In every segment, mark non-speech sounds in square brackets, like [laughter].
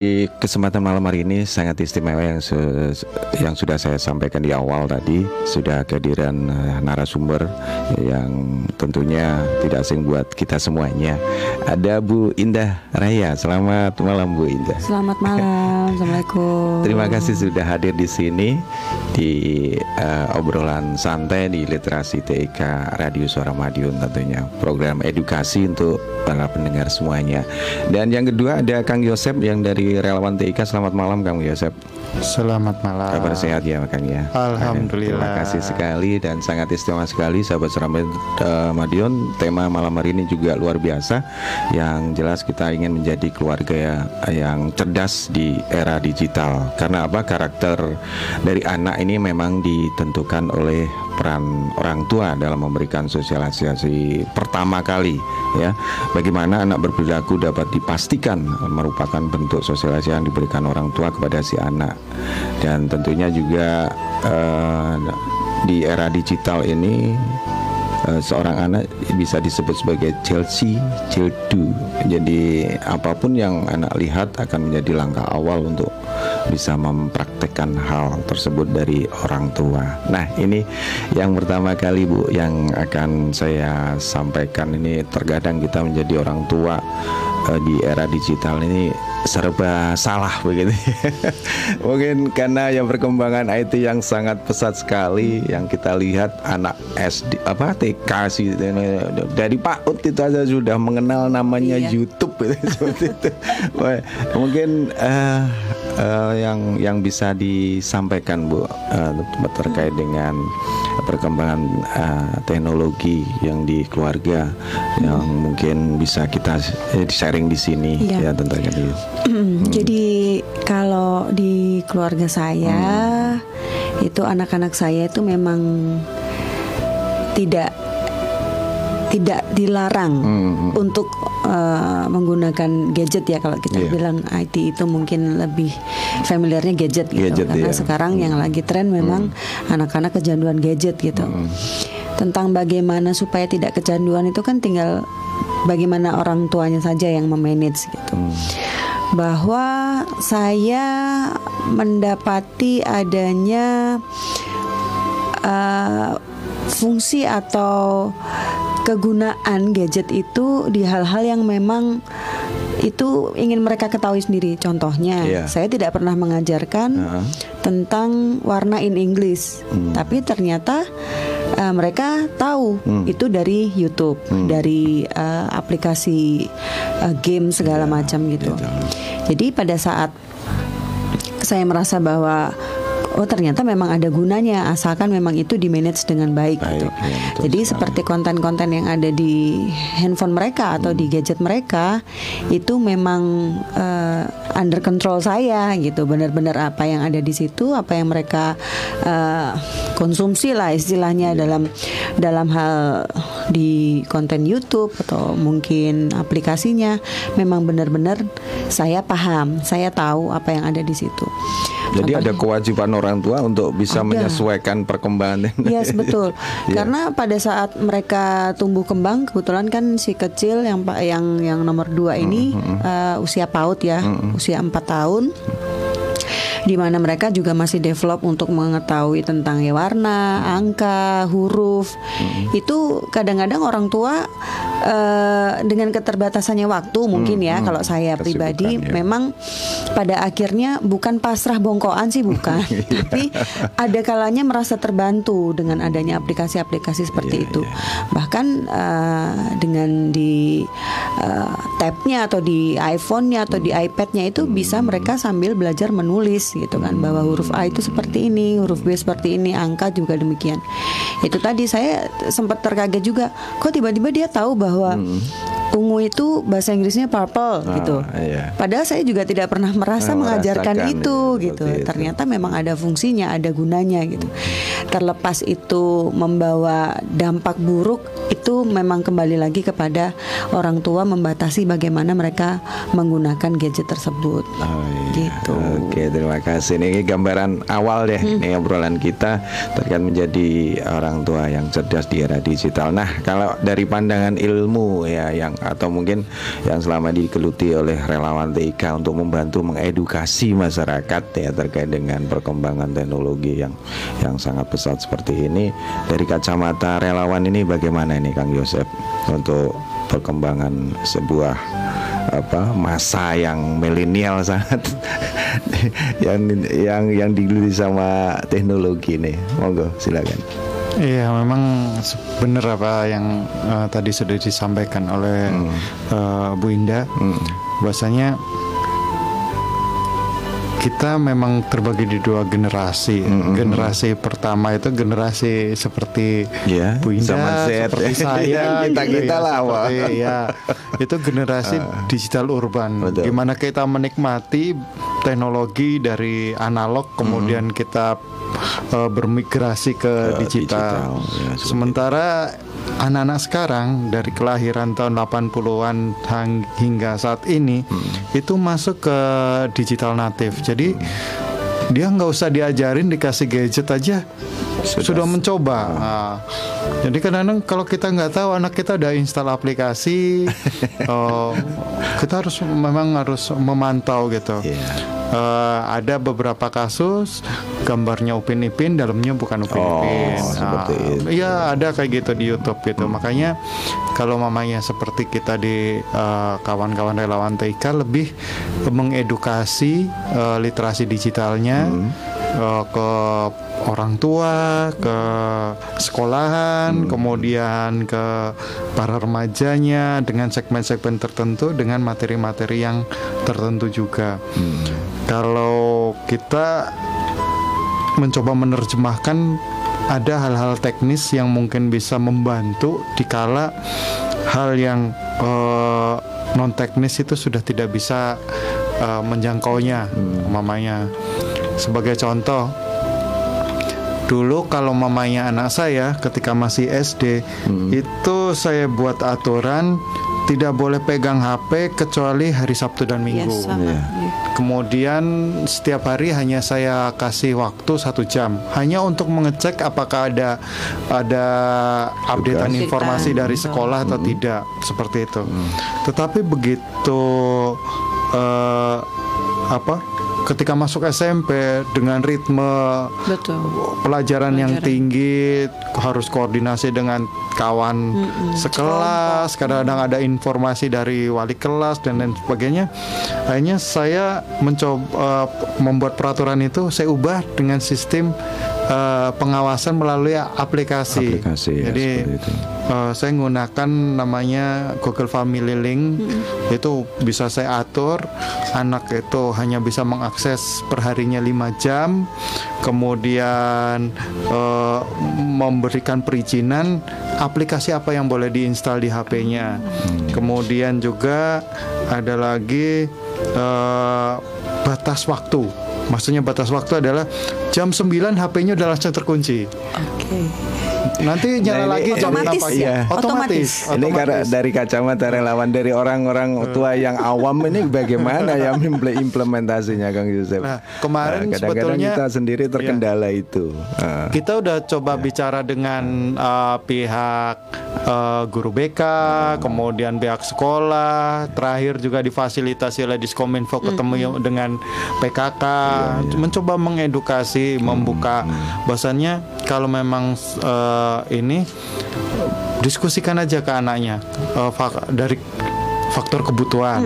Di kesempatan malam hari ini sangat istimewa yang su yang sudah saya sampaikan di awal tadi sudah kehadiran uh, narasumber yang tentunya tidak asing buat kita semuanya. Ada Bu Indah Raya. Selamat malam Bu Indah. Selamat malam. [laughs] Assalamualaikum. Terima kasih sudah hadir di sini di uh, obrolan santai di Literasi TIK Radio Suara Madiun tentunya program edukasi untuk para pendengar semuanya. Dan yang kedua ada Kang Yosep yang dari relawan TIK. Selamat malam Kang Yosep. Selamat malam. Kabar sehat ya Kang ya. Alhamdulillah. Terima kasih sekali dan sangat istimewa sekali sahabat Seramai uh, Madiun. Tema malam hari ini juga luar biasa. Yang jelas kita ingin menjadi keluarga ya, yang cerdas di era digital. Karena apa? Karakter dari anak ini memang ditentukan oleh peran orang tua dalam memberikan sosialisasi pertama kali ya. Bagaimana anak berperilaku dapat dipastikan merupakan bentuk sosialisasi yang diberikan orang tua kepada si anak. Dan tentunya juga uh, di era digital ini uh, seorang anak bisa disebut sebagai Chelsea Childu jadi apa pun yang anak lihat akan menjadi langkah awal untuk bisa mempraktekkan hal tersebut dari orang tua. Nah, ini yang pertama kali Bu yang akan saya sampaikan ini terkadang kita menjadi orang tua uh, di era digital ini serba salah begitu. [laughs] Mungkin karena yang perkembangan IT yang sangat pesat sekali yang kita lihat anak SD apa TK sih dari PAUD itu aja sudah mengenal namanya iya. YouTube [laughs] seperti itu. Mungkin uh, uh, yang yang bisa disampaikan Bu uh, terkait dengan perkembangan uh, teknologi yang di keluarga hmm. yang mungkin bisa kita sharing di sini iya. ya tentunya. Hmm. Jadi kalau di keluarga saya hmm. itu anak-anak saya itu memang tidak tidak dilarang hmm. untuk uh, menggunakan gadget ya kalau kita yeah. bilang IT itu mungkin lebih familiarnya gadget gitu gadget, karena yeah. sekarang hmm. yang lagi tren memang hmm. anak-anak hmm. kecanduan gadget gitu. Hmm. Tentang bagaimana supaya tidak kecanduan itu kan tinggal bagaimana orang tuanya saja yang memanage gitu. Hmm. Bahwa saya mendapati adanya uh, fungsi atau kegunaan gadget itu di hal-hal yang memang itu ingin mereka ketahui sendiri. Contohnya, yeah. saya tidak pernah mengajarkan uh -huh. tentang warna in English, hmm. tapi ternyata uh, mereka tahu hmm. itu dari YouTube, hmm. dari uh, aplikasi uh, game segala yeah. macam gitu. Yeah. Jadi pada saat saya merasa bahwa oh ternyata memang ada gunanya asalkan memang itu di manage dengan baik, baik gitu. Ya, Jadi sekali. seperti konten-konten yang ada di handphone mereka atau hmm. di gadget mereka itu memang uh, under control saya gitu. Benar-benar apa yang ada di situ, apa yang mereka uh, konsumsi lah istilahnya yeah. dalam dalam hal di konten YouTube atau mungkin aplikasinya memang benar-benar saya paham, saya tahu apa yang ada di situ. Jadi Contohnya, ada kewajiban orang tua untuk bisa ada. menyesuaikan perkembangan. Yes [laughs] betul. yeah. Karena pada saat mereka tumbuh kembang, kebetulan kan si kecil yang yang yang nomor dua ini mm -hmm. uh, usia PAUD ya, mm -hmm. usia empat tahun di mana mereka juga masih develop untuk mengetahui tentang ya warna, angka, huruf. Hmm. Itu kadang-kadang orang tua uh, dengan keterbatasannya waktu mungkin ya hmm. kalau saya pribadi ya. memang pada akhirnya bukan pasrah bongkoan sih bukan, [laughs] iya. tapi ada kalanya merasa terbantu dengan adanya aplikasi-aplikasi seperti yeah, itu. Yeah. Bahkan uh, dengan di uh, tabnya atau di iPhone-nya atau di iPad-nya itu hmm. bisa mereka sambil belajar menulis gitu kan bahwa huruf A itu seperti ini, huruf B seperti ini, angka juga demikian. Itu tadi saya sempat terkaget juga, kok tiba-tiba dia tahu bahwa hmm. Ungu itu bahasa Inggrisnya purple ah, gitu. Iya. Padahal saya juga tidak pernah merasa nah, mengajarkan itu gitu. Itu. Ternyata memang ada fungsinya, ada gunanya gitu. Terlepas itu membawa dampak buruk itu memang kembali lagi kepada orang tua membatasi bagaimana mereka menggunakan gadget tersebut. Oh, iya. Gitu. Oke, terima kasih. Ini gambaran awal deh Hmm. nih obrolan kita terkait menjadi orang tua yang cerdas di era digital. Nah, kalau dari pandangan ilmu ya yang atau mungkin yang selama digeluti oleh relawan TIK untuk membantu mengedukasi masyarakat ya terkait dengan perkembangan teknologi yang yang sangat pesat seperti ini. Dari kacamata relawan ini bagaimana ini Kang Yosep untuk perkembangan sebuah apa masa yang milenial sangat [laughs] yang yang yang digeluti sama teknologi nih monggo silakan Iya, memang benar apa yang eh, tadi sudah disampaikan oleh eh, Bu Indah. Bahwasanya kita memang terbagi di dua generasi. Generasi pertama itu generasi seperti Ya, Bu Indah, zaman Z. seperti [laughs] saya, kita-kita gitu ya, lah, seperti- ya. Itu generasi [laughs] digital urban. Betul. Gimana kita menikmati teknologi dari analog, kemudian kita eh, bermigrasi ke, Ke digital. digital, ya, Sementara anak-anak sekarang dari kelahiran tahun 80-an hang- hingga saat ini Hmm. itu masuk ke digital native. Jadi dia nggak usah diajarin dikasih gadget aja Sudah- sudah, mencoba. Nah, jadi kadang-kadang kalau kita nggak tahu anak kita udah install aplikasi, [laughs] oh, kita harus memang harus memantau gitu. Iya. Eh, ada beberapa kasus gambarnya Upin Ipin, dalamnya bukan Upin Oh, Ipin. seperti itu. Iya ada kayak gitu di YouTube gitu. Makanya kalau mamanya seperti kita di eh, kawan-kawan relawan TIK lebih mengedukasi eh, literasi digitalnya eh, ke orang tua, ke sekolahan, kemudian ke para remajanya dengan segmen-segmen tertentu dengan materi-materi yang tertentu juga. Kalau kita mencoba menerjemahkan ada hal-hal teknis yang mungkin bisa membantu dikala hal yang non teknis itu sudah tidak bisa eh, menjangkaunya mamanya. Sebagai contoh dulu kalau mamanya anak saya ketika masih SD itu saya buat aturan tidak boleh pegang HP kecuali hari Sabtu dan Ya, Minggu. sama. Iya. Iya. Kemudian setiap hari hanya saya kasih waktu satu jam hanya untuk mengecek apakah ada ada updatean informasi dari Betul. sekolah atau tidak seperti itu. Tetapi begitu eh, apa? Ketika masuk SMP dengan ritme Betul. pelajaran yang Pelajaran. tinggi harus koordinasi dengan kawan sekelas kadang-kadang ada informasi dari wali kelas dan lain sebagainya akhirnya saya mencoba eh, membuat peraturan itu saya ubah dengan sistem eh, pengawasan melalui aplikasi, Aplikasi, ya, jadi eh, saya menggunakan namanya Google Family Link. Itu bisa saya atur anak itu hanya bisa mengakses perharinya 5 jam kemudian eh, memberikan perizinan aplikasi apa yang boleh diinstal di HP-nya kemudian juga ada lagi eh, batas waktu maksudnya batas waktu adalah jam 9 HP-nya udah langsung terkunci Oke. Nanti nyala Nah, ini- lagi Otomatis berapa? ya? Iya. Otomatis. Otomatis. Ini karena dari kacamata relawan dari orang-orang tua yang awam ini bagaimana ya imple- implementasinya Kang Yusuf? Nah, kemarin Nah, kadang-kadang sebetulnya- kita sendiri terkendala itu. Ah. Kita udah coba bicara dengan uh, pihak uh, guru BK, kemudian pihak sekolah, terakhir juga difasilitasi oleh Diskominfo ketemu dengan PKK, mencoba mengedukasi, membuka bahwasannya kalau memang uh, ini diskusikan aja ke anaknya. Uh, dari faktor kebutuhan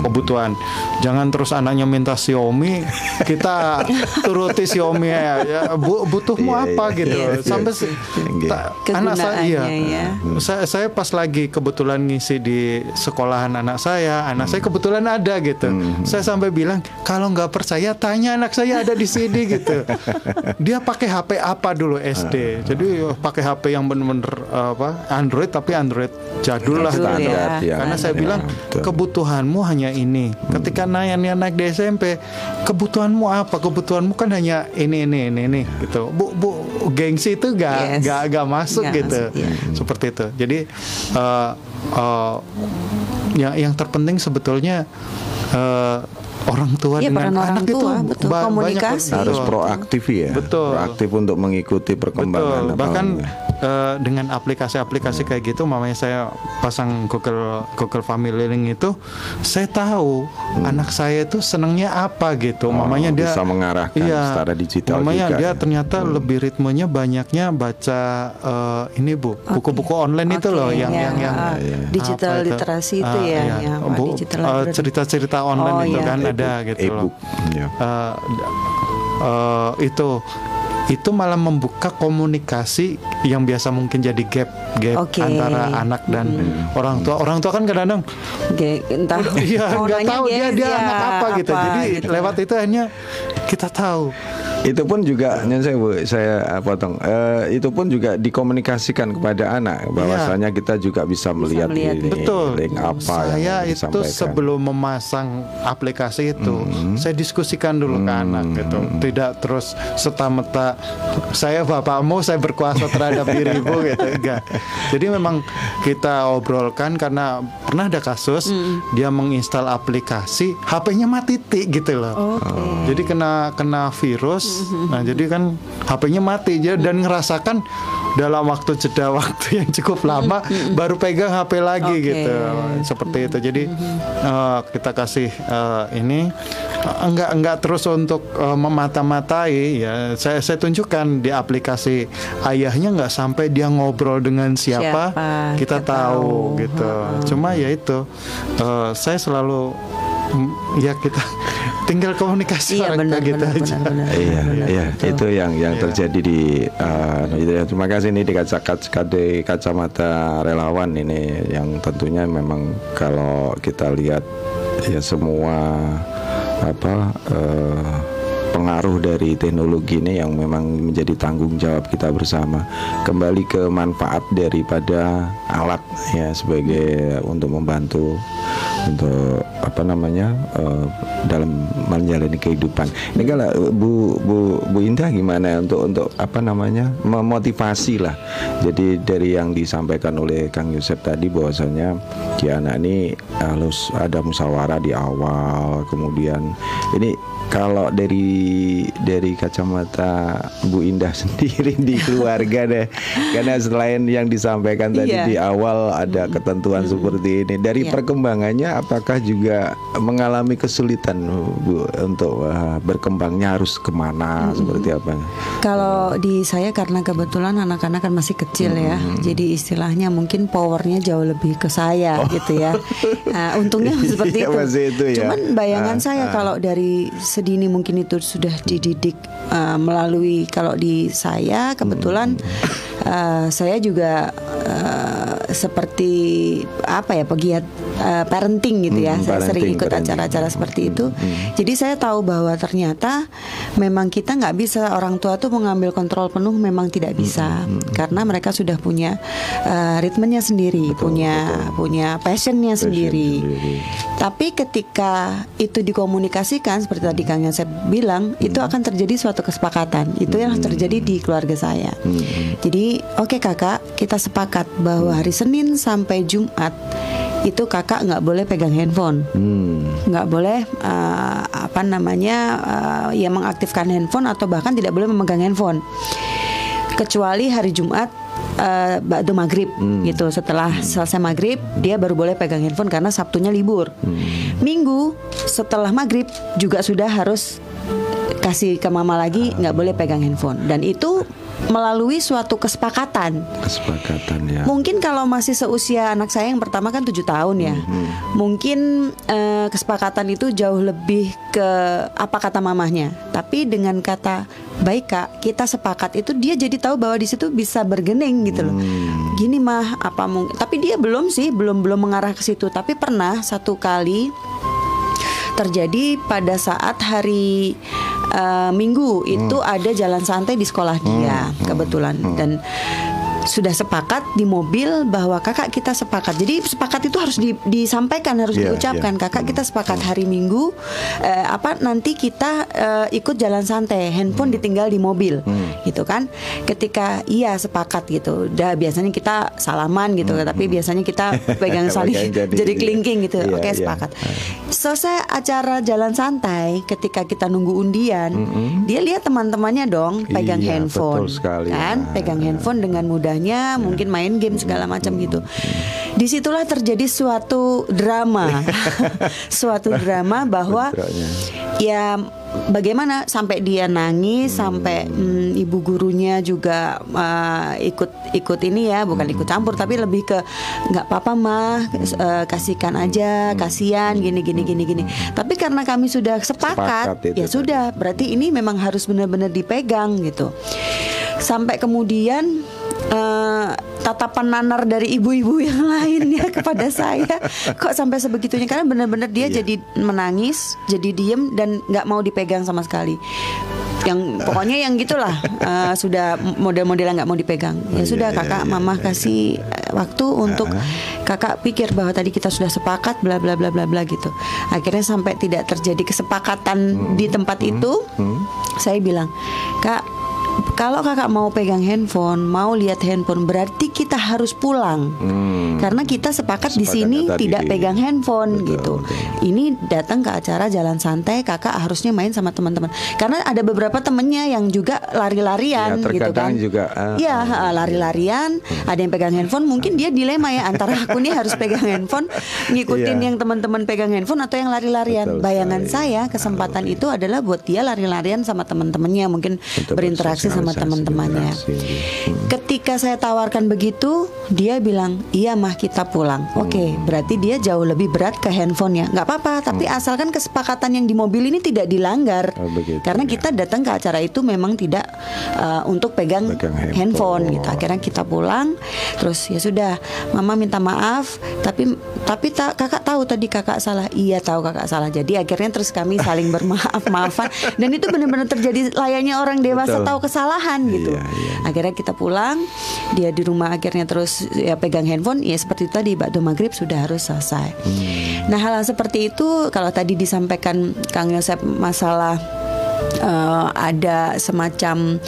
kebutuhan jangan terus anaknya minta Xiaomi kita [laughs] turuti Xiaomi ya, ya bu, butuhmu Iya, apa iya, gitu iya, sampai iya. se- Iya. ta- anak saya iya. Ya. saya saya pas lagi kebetulan ngisi di sekolahan anak saya anak saya kebetulan ada gitu saya sampai bilang kalau nggak percaya tanya anak saya ada di sini gitu [laughs] dia pakai HP apa dulu SD jadi eh, pakai HP yang bener-bener apa Android tapi Android jadul lah gitu. ya. ya. karena saya Yang bilang bilang betul. kebutuhanmu hanya ini. Ketika naik naik di SMP, kebutuhanmu apa? Kebutuhanmu kan hanya ini ini ini ini gitu. Bu bu gengsi itu gak Yes. gak gak masuk Nggak gitu. masuk, iya. Seperti itu. Jadi eh, eh, yang yang terpenting sebetulnya eh, orang tua Iya, dengan orang anak itu tua, betul. ba- banyak- Komunikasi. harus proaktif ya Betul. proaktif untuk mengikuti perkembangan Betul. Bahkan. Eh, dengan aplikasi-aplikasi kayak gitu, mamanya saya pasang Google Google Family Link itu, saya tahu anak saya itu senangnya apa gitu. Hmm. Oh, mamanya dia bisa mengarahkan secara digital Mamanya juga dia ya. ternyata lebih ritmenya banyaknya baca eh, ini bu, buku-buku online itu Oke, loh, yang ya. yang yang Ah, digital apa literasi itu Ah, ya, iya. yang apa, Bu, digital eh, cerita-cerita online Oh, itu iya. kan ada E-book, gitu loh e-book ya. eh, eh, itu itu malah membuka komunikasi yang biasa mungkin jadi gap gap Oke. antara anak dan orang tua orang tua kan kadang-kadang Ge- entah [laughs] iya nggak tahu dia dia ya, anak apa gitu jadi gitu. lewat itu hanya kita tahu itu pun juga nyun saya Bu, saya uh, potong. Eh, itu pun juga dikomunikasikan kepada anak bahwasanya kita juga bisa melihat, melihat. ini betul. link apa saya yang itu disampaikan. sebelum memasang aplikasi itu saya diskusikan dulu ke anak gitu. Tidak terus serta-merta saya bapakmu saya berkuasa terhadap dirimu [laughs] gitu. Enggak. Jadi memang kita obrolkan karena pernah ada kasus dia menginstal aplikasi HP-nya mati tik gitu loh. Oke. jadi kena kena virus nah jadi kan HP-nya mati Dia- dan ngerasakan dalam waktu jeda [laughs] waktu yang cukup lama baru pegang HP lagi Oke. gitu. Seperti itu. Jadi eh, kita kasih eh, ini eh, enggak enggak terus untuk eh, memata-matai ya. Saya saya tunjukkan di aplikasi ayahnya nggak sampai dia ngobrol dengan siapa, Siapa, kita, kita tahu, tahu. gitu. Cuma ya itu eh, saya selalu ya kita [laughs] tinggal komunikasi Iya benar kayak gitu benar, aja benar benar. Iya, benar, iya, betul. itu yang yang Iya. terjadi di uh, itu ya. Terima kasih ini di kaca kaca di kacamata relawan ini yang tentunya memang kalau kita lihat ya semua apa eh, pengaruh dari teknologi ini yang memang menjadi tanggung jawab kita bersama kembali ke manfaat daripada alat ya sebagai untuk membantu untuk apa namanya eh, dalam menjalani kehidupan. Ini kalau Bu Bu Bu Indah gimana untuk untuk apa namanya memotivasi lah. Jadi dari yang disampaikan oleh Kang Yosep tadi bahwasanya di anak ini harus ada musyawarah di awal, kemudian ini kalau dari dari kacamata Bu Indah [laughs] sendiri di keluarga deh, karena selain yang disampaikan tadi Iya. di awal ada ketentuan seperti ini, dari Iya. perkembangannya apakah juga mengalami kesulitan Bu untuk uh, berkembangnya harus ke mana seperti apa? Kalau di saya karena kebetulan anak-anak kan masih kecil ya, jadi istilahnya mungkin powernya jauh lebih ke saya gitu ya. Nah, untungnya [laughs] seperti Iya, itu. masih itu ya. Cuman bayangan Ah, saya ah. kalau dari sedini mungkin itu sudah dididik uh, melalui kalau di saya kebetulan uh, saya juga uh, seperti apa ya pegiat uh, parenting gitu ya. Hmm, saya sering ikut acara-acara seperti itu. Jadi saya tahu bahwa ternyata memang kita nggak bisa orang tua tuh mengambil kontrol penuh memang tidak bisa karena mereka sudah punya uh, ritmenya sendiri, punya punya passionnya sendiri. sendiri. Tapi ketika itu dikomunikasikan seperti tadi Kang Yosep bilang, itu akan terjadi suatu kesepakatan. Itu yang terjadi di keluarga saya. Jadi, oke kakak, kita sepakat bahwa hari Senin sampai Jumat itu kakak nggak boleh pegang handphone. Hmm. nggak boleh uh, apa namanya uh, ya mengaktifkan handphone atau bahkan tidak boleh memegang handphone. Kecuali hari Jumat uh, ba'du maghrib gitu. Setelah selesai maghrib dia baru boleh pegang handphone karena Sabtunya libur. Minggu setelah maghrib juga sudah harus kasih ke mama lagi nggak boleh pegang handphone. Dan itu melalui suatu kesepakatan Kesepakatan ya. Mungkin kalau masih seusia anak saya yang pertama kan tujuh tahun ya, mungkin eh, kesepakatan itu jauh lebih ke apa kata mamahnya. Tapi dengan kata baik kak, kita sepakat itu dia jadi tahu bahwa di situ bisa bergening gitu loh. Gini mah apa mungkin? Tapi dia belum sih, belum belum mengarah ke situ. Tapi pernah satu kali terjadi pada saat hari uh, Minggu. Itu ada jalan santai di sekolah dia kebetulan. Dan sudah sepakat di mobil bahwa kakak kita sepakat. Jadi sepakat itu harus di- disampaikan, harus Iya, diucapkan. iya. Kakak kita sepakat hari Minggu eh, apa nanti kita eh, ikut jalan santai, handphone ditinggal di mobil, gitu kan? Ketika iya sepakat gitu, udah biasanya kita salaman gitu, tapi biasanya kita [laughs] pegang saling jadi- [laughs] jadi kelingking gitu. Iya, Oke iya. sepakat. Selesai acara jalan santai, ketika kita nunggu undian, dia lihat teman-temannya dong pegang Iya, handphone, betul sekali. kan? Ah. Pegang handphone dengan mudahnya, mungkin main game segala macam gitu. Di situlah terjadi suatu drama, [laughs] suatu drama bahwa ya bagaimana sampai dia nangis sampai mm, ibu gurunya juga uh, ikut ikut ini ya bukan ikut campur tapi lebih ke nggak apa-apa mah uh, kasihkan aja kasihan gini gini gini gini. Tapi karena kami sudah sepakat, Sepakat itu ya sudah berarti ini memang harus benar-benar dipegang gitu. Sampai kemudian eh, tatapan nanar dari ibu-ibu yang [laughs] lainnya kepada saya. Kok sampai sebegitunya? Karena benar-benar dia Iya. jadi menangis jadi diem dan nggak mau dipegang sama sekali. Yang pokoknya yang gitulah eh, sudah model-modelnya nggak mau dipegang. Ya iya, sudah iya, kakak iya, mama iya, kasih eh, waktu untuk kakak pikir bahwa tadi kita sudah sepakat bla bla bla bla bla gitu. Akhirnya sampai tidak terjadi kesepakatan di tempat itu saya bilang kak kalau kakak mau pegang handphone, mau lihat handphone, berarti kita harus pulang. Hmm. Karena kita sepakat di sini tadi tidak pegang handphone Betul, gitu. betul. Ini datang ke acara jalan santai, kakak harusnya main sama teman-teman. Karena ada beberapa temennya yang juga lari-larian Ya, gitu kan. juga, ah, Iya, ah, ah, lari-larian, ada yang pegang handphone, mungkin dia dilema ya antara aku nih harus pegang handphone, ngikutin Iya. yang teman-teman pegang handphone atau yang lari-larian. Betul Bayangan saya kesempatan itu adalah buat dia lari-larian sama teman-temannya, mungkin Untuk berinteraksi sama bersosialisasi, teman-temannya. Hmm. Ketika saya tawarkan begitu, dia bilang, "Iya, mah kita pulang." Oke, berarti dia jauh lebih berat ke handphonenya. nggak apa-apa, tapi asalkan kesepakatan yang di mobil ini tidak dilanggar. Oh, begitu, Karena ya. kita datang ke acara itu memang tidak uh, untuk pegang, Pegang handphone. handphone gitu. Akhirnya kita pulang, terus ya sudah, mama minta maaf, tapi tapi ta- kakak tahu tadi kakak salah. Iya tahu kakak salah. Jadi akhirnya terus kami saling bermaaf maafan [laughs] dan itu benar-benar terjadi layaknya orang dewasa Betul. tahu kesalahan gitu. Iya, iya. Akhirnya kita pulang, dia di rumah akhirnya terus ya pegang handphone, ya seperti itu tadi Bakdo Maghrib sudah harus selesai. Hmm. Nah hal-hal seperti itu kalau tadi disampaikan Kang Yosep masalah eh, ada semacam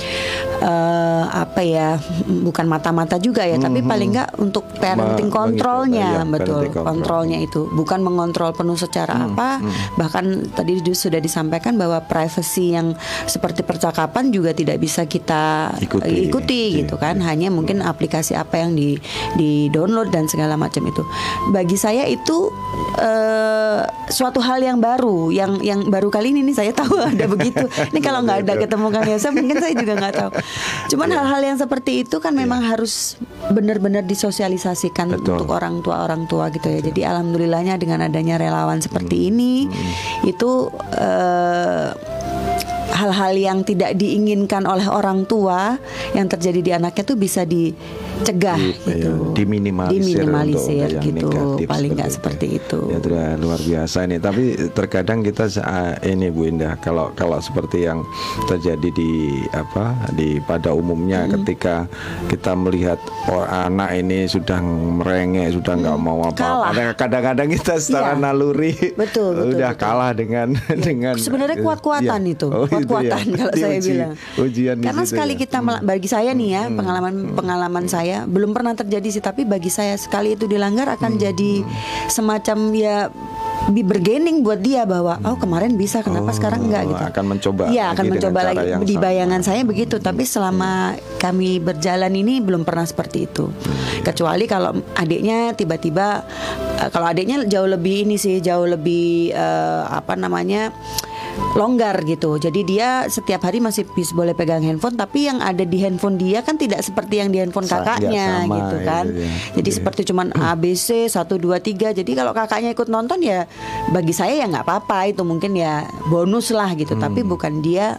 eh, apa ya bukan mata-mata juga ya tapi paling nggak untuk parenting Ma- kontrolnya ya, betul parenting control. kontrolnya itu. Bukan mengontrol penuh secara apa bahkan tadi sudah disampaikan bahwa privacy yang seperti percakapan juga tidak bisa kita Ikuti. ikuti Iya, gitu kan. Hanya mungkin aplikasi apa yang di di download dan segala macam itu. Bagi saya itu eh, suatu hal yang baru yang yang baru kali ini nih saya tahu [laughs] ada begitu ini kalau nggak ada ketemu Kang Yosef mungkin saya juga nggak tahu. Cuman Iya. hal-hal yang seperti itu kan memang harus benar-benar disosialisasikan Betul. untuk orang tua orang tua gitu ya. Jadi alhamdulillahnya dengan adanya relawan seperti ini itu eh, hal-hal yang tidak diinginkan oleh orang tua yang terjadi di anaknya tuh bisa dicegah Di- gitu iya, diminimalisir, diminimalisir untuk yang gitu negatif paling nggak seperti seperti itu Ya sudah luar biasa ini. Tapi terkadang kita sa- ini Bu Indah kalau kalau seperti yang terjadi di apa di pada umumnya ketika kita melihat oh, anak ini sudah merengek sudah nggak mau apa-apa. Kadang-kadang kita secara Iya. naluri Betul, betul, udah betul. kalah dengan dengan sebenarnya kuat-kuatan Iya. itu Oh, itu kuat-kuatan ya. kalau saya Diuji- bilang Ujian di karena sekali ya. kita bagi saya nih ya pengalaman pengalaman saya belum pernah terjadi sih tapi bagi saya sekali itu dilanggar akan jadi semacam ya bergening buat dia bahwa oh kemarin bisa kenapa Oh, sekarang enggak? gitu. akan mencoba Iya akan mencoba lagi di sama. bayangan saya begitu tapi selama kami berjalan ini belum pernah seperti itu. Kecuali kalau adiknya tiba-tiba eh, kalau adiknya jauh lebih ini sih jauh lebih eh, apa namanya longgar gitu. Jadi dia setiap hari masih bisa boleh pegang handphone tapi yang ada di handphone dia kan tidak seperti yang di handphone Sa- kakaknya ya, sama, gitu itu kan. dia. Jadi Iya. seperti cuman ABC 1 2 3. Jadi kalau kakaknya ikut nonton ya bagi saya ya nggak apa-apa itu mungkin ya bonus lah gitu, tapi bukan dia